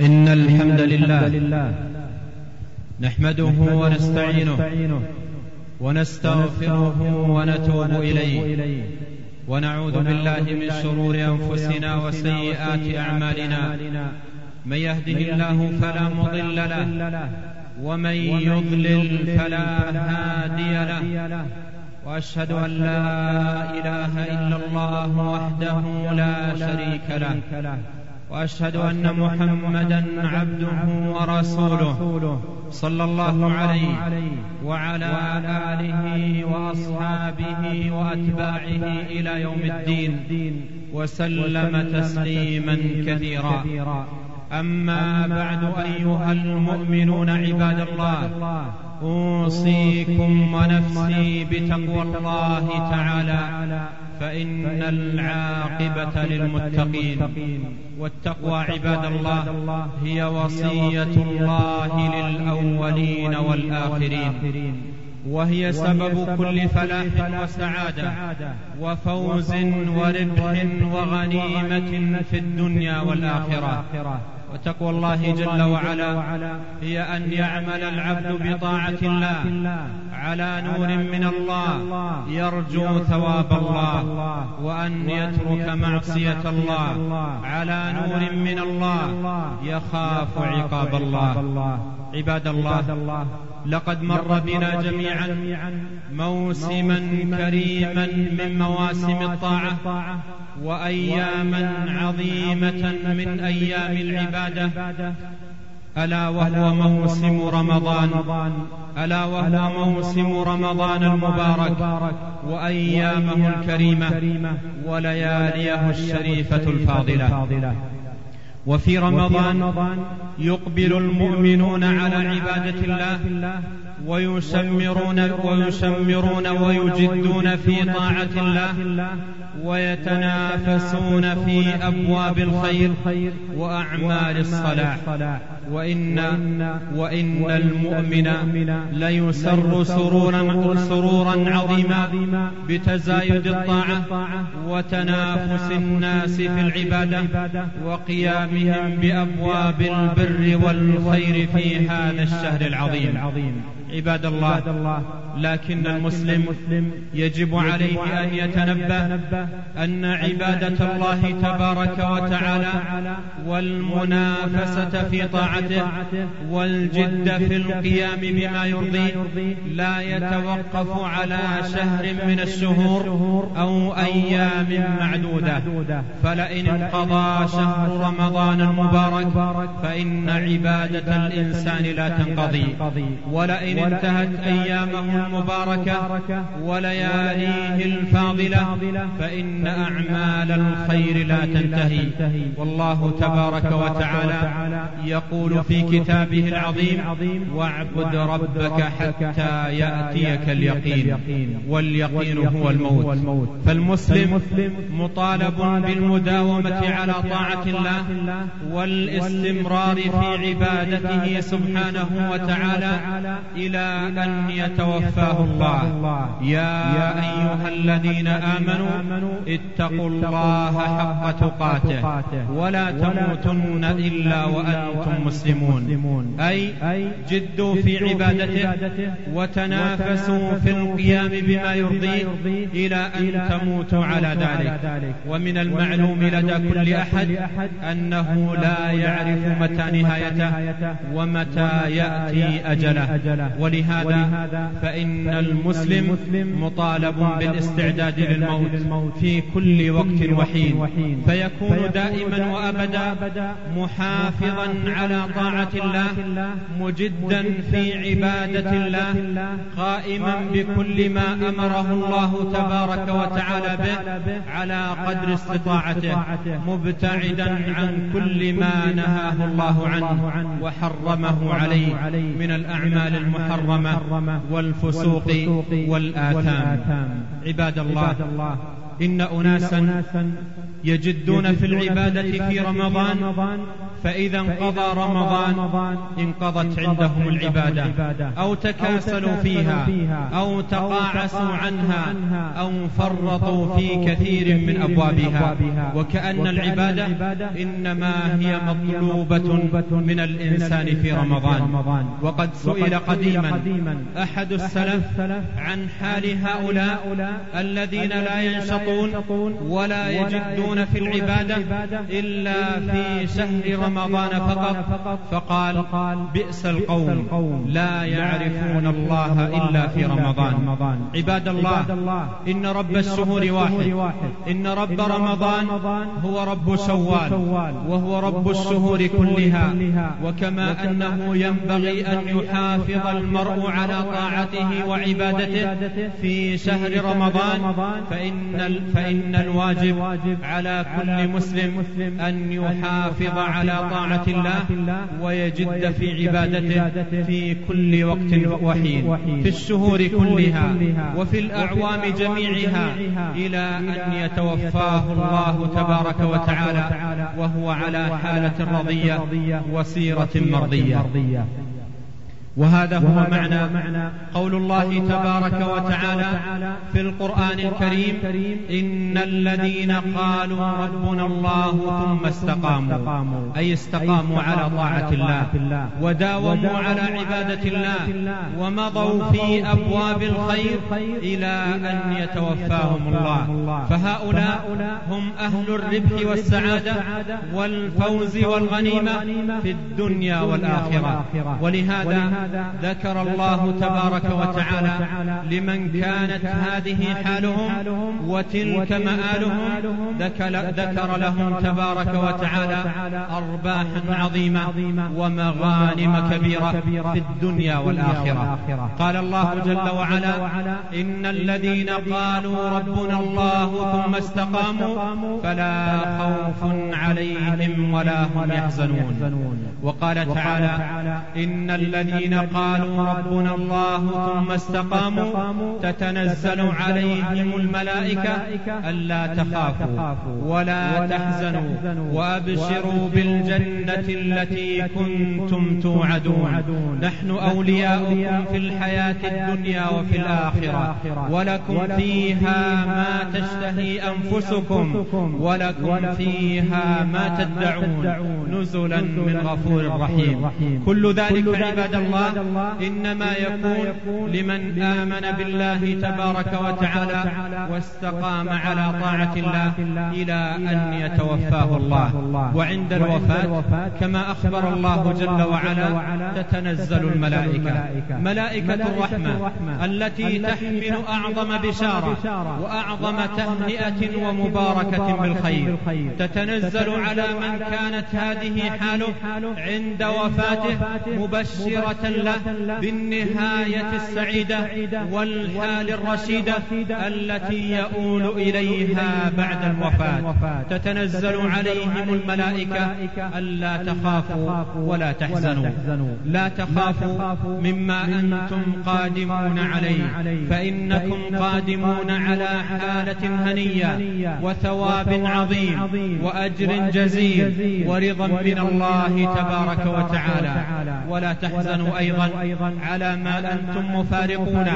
إن الحمد لله نحمده ونستعينه ونستغفره ونتوب إليه. ونعوذ بالله من شرور أنفسنا وسيئات أعمالنا. من يهده الله فلا مضل له. ومن يضلل فلا هادي له. وأشهد أن لا إله إلا الله وحده لا شريك له. وأشهد أن محمدا عبده ورسوله صلى الله عليه وعلى آله وأصحابه وأتباعه إلى يوم الدين. وسلم تسليما كثيرا. أما بعد أيها المؤمنون عباد الله أوصيكم ونفسي بتقوى الله تعالى. فإن العاقبة للمتقين. والتقوى عباد الله هي وصية الله للأولين والآخرين. وهي سبب كل فلاح وسعادة وفوز وربح وغنيمة في الدنيا والآخرة. وتقوى الله جل وعلا هي أن يعمل العبد بطاعة الله على نور من الله. يرجو ثواب الله. وأن يترك معصية الله على نور من الله. يخاف عقاب الله. عباد الله. لقد مر بنا جميعا موسما كريما من مواسم الطاعة وأياما عظيمة من أيام العبادة. ألا وهو موسم رمضان. ألا وهو موسم رمضان المبارك. وأيامه الكريمة. ولياليه الشريفة الفاضلة. وفي رمضان يقبل المؤمنون على عبادة الله ويشمرون ويشمرون ويجدون في طاعة الله ويتنافسون في أبواب الخير وأعمال الصلاح. وإن وإن المؤمن ليسر سرورا سرورا عظيما بتزايد الطاعة وتنافس الناس في العبادة وقيامهم بأبواب البر والخير في هذا الشهر العظيم. عباد الله لكن المسلم يجب عليه أن يتنبه أن عبادة الله تبارك وتعالى والمنافسة في طاعته والجد في القيام بما يرضيه لا يتوقف على شهر من الشهور أو أيام معدودة. فلئن انقضى شهر رمضان المبارك فإن عبادة الإنسان لا تنقضي. ولئن انتهت أيامه المباركة ولياليه الفاضلة فإن أعمال الخير لا تنتهي. والله تبارك وتعالى يقول في كتابه العظيم واعبد ربك حتى يأتيك اليقين واليقين هو الموت. فالمسلم مطالب بالمداومة على طاعة الله والإستمرار في عبادته سبحانه وتعالى إلى أن يتوفاه الله. يا أيها الذين آمنوا اتقوا الله حق تقاته ولا تموتن إلا وأنتم مسلمون. أي جدوا في عبادته وتنافسوا في القيام بما يرضيه إلى أن تموتوا على ذلك. ومن المعلوم لدى كل أحد أنه لا يعرف متى نهايته ومتى يأتي أجله. ولهذا فإن المسلم مطالب بالاستعداد للموت. في كل وقت وحين. فيكون دائما وأبدا محافظا على طاعة الله مجدا في عبادة الله قائما بكل ما أمره الله تبارك وتعالى به على قدر استطاعته مبتعدا عن كل ما نهاه الله عنه وحرمه عليه من الأعمال المحرمة والفسوق والآثام. عباد الله إن أناسا يجدون في العبادة في رمضان فإذا انقضى رمضان انقضت عندهم العبادة أو تكاسلوا فيها أو تقاعسوا عنها أو فرطوا في كثير من أبوابها. وكأن العبادة إنما هي مطلوبة من الإنسان في رمضان. وقد سئل قديما أحد السلف عن حال هؤلاء الذين لا ينشطون ولا يجدون في العبادة إلا في شهر رمضان فقط. فقال بئس القوم. لا يعرفون الله إلا في رمضان. عباد الله إن رب الشهور واحد. إن رب رمضان هو رب شوال وهو رب الشهور كلها. وكما أنه ينبغي أن يحافظ المرء على طاعته وعبادته في شهر رمضان فإن, فإن الواجب على كل مسلم أن يحافظ على طاعة الله ويجد في عبادته في كل وقت وحين. في الشهور كلها وفي الأعوام جميعها إلى أن يتوفاه الله تبارك وتعالى. وهو على حالة رضية وسيرة مرضية. وهذا هو معنى قول الله تبارك وتعالى في القرآن الكريم إن الذين قالوا ربنا الله ثم استقاموا أي استقاموا على طاعة الله وداوموا على عبادة الله ومضوا في أبواب الخير إلى أن يتوفاهم الله. فهؤلاء هم أهل الربح والسعادة والفوز والغنيمة في الدنيا والآخرة. ولهذا ذكر الله تبارك وتعالى لمن كانت هذه حالهم وتلك مآلهم ذكر لهم تبارك وتعالى أرباحا عظيمة ومغانم كبيرة في الدنيا والآخرة. قال الله جل وعلا إن الذين قالوا ربنا الله ثم استقاموا فلا خوف عليهم ولا هم يحزنون. وقال تعالى إن الذين الذين قالوا ربنا الله ثم استقاموا تتنزل عليهم الملائكة ألا تخافوا ولا تحزنوا وأبشروا بالجنة التي كنتم توعدون. نحن أولياؤكم في الحياة الدنيا وفي الآخرة ولكم فيها ما تشتهي أنفسكم ولكم فيها ما تدعون. نزلا من غفور رحيم. كل ذلك عباد الله إنما يكون لمن آمن بالله تبارك وتعالى واستقام على طاعة الله إلى أن يتوفاه الله. وعند الوفاة كما أخبر الله جل وعلا تتنزل الملائكة. ملائكة الرحمة التي تحمل أعظم بشارة وأعظم تهنئة ومباركة بالخير. تتنزل على من كانت هذه حاله عند وفاته مبشرة له بالنهاية السعيدة والحال الرشيدة التي يؤول إليها بعد الوفاة. تتنزل عليهم الملائكة ألا تخافوا ولا تحزنوا. لا تخافوا مما أنتم قادمون عليه. فإنكم قادمون على حالة هنية وثواب عظيم وأجر جزيل ورضا من الله تبارك وتعالى. ولا تحزنوا أيضا على ما أنتم مفارقون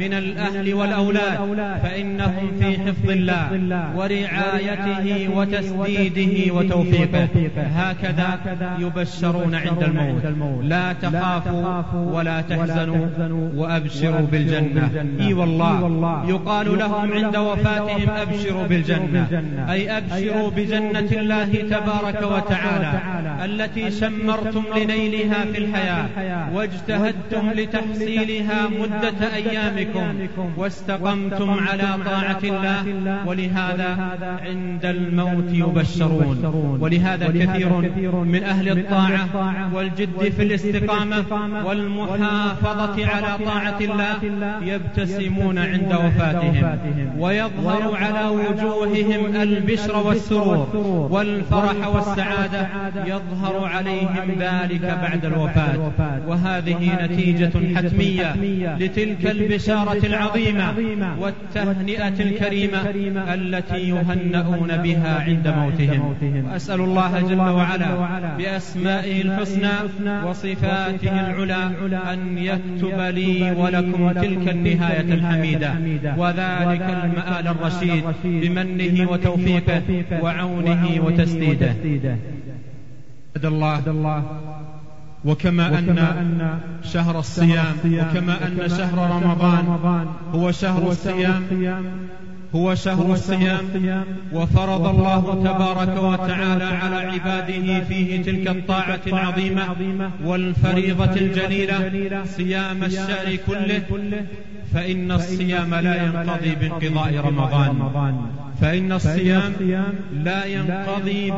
من الأهل والأولاد فإنهم في حفظ الله ورعايته وتسديده وتوفيقه. هكذا يبشرون عند الموت. لا تخافوا ولا تحزنوا وأبشروا بالجنة. إي والله. يقال لهم عند وفاتهم أبشروا بالجنة. أي أبشروا بجنة الله تبارك وتعالى التي شمرتم لنيلها في الحياة واجتهدتم لتحصيلها مدة أيامكم. واستقمتم على طاعة الله. ولهذا عند الموت يبشرون. ولهذا كثير من أهل الطاعة والجد في الاستقامة والمحافظة على طاعة الله يبتسمون عند وفاتهم. ويظهر على وجوههم البشر والسرور. والفرح والسعادة. يظهر عليهم ذلك بعد الوفاة. وهذه نتيجة حتمية لتلك البشارة العظيمة والتهنئة الكريمة التي يهنؤون بها عند موتهم. وأسأل الله جل وعلا بأسمائه الحسنى وصفاته العلى أن يكتب لي ولكم تلك النهاية الحميدة. وذلك المآل الرشيد بمنه وتوفيقه وعونه وتسديده. الله وكما أن شهر الصيام وكما أن شهر رمضان هو شهر الصيام هو شهر الصيام وفرض الله تبارك وتعالى على عباده فيه تلك الطاعة العظيمة والفريضة الجليلة صيام الشهر كله. فإن الصيام لا ينقضي بانقضاء رمضان. فإن الصيام لا ينقضي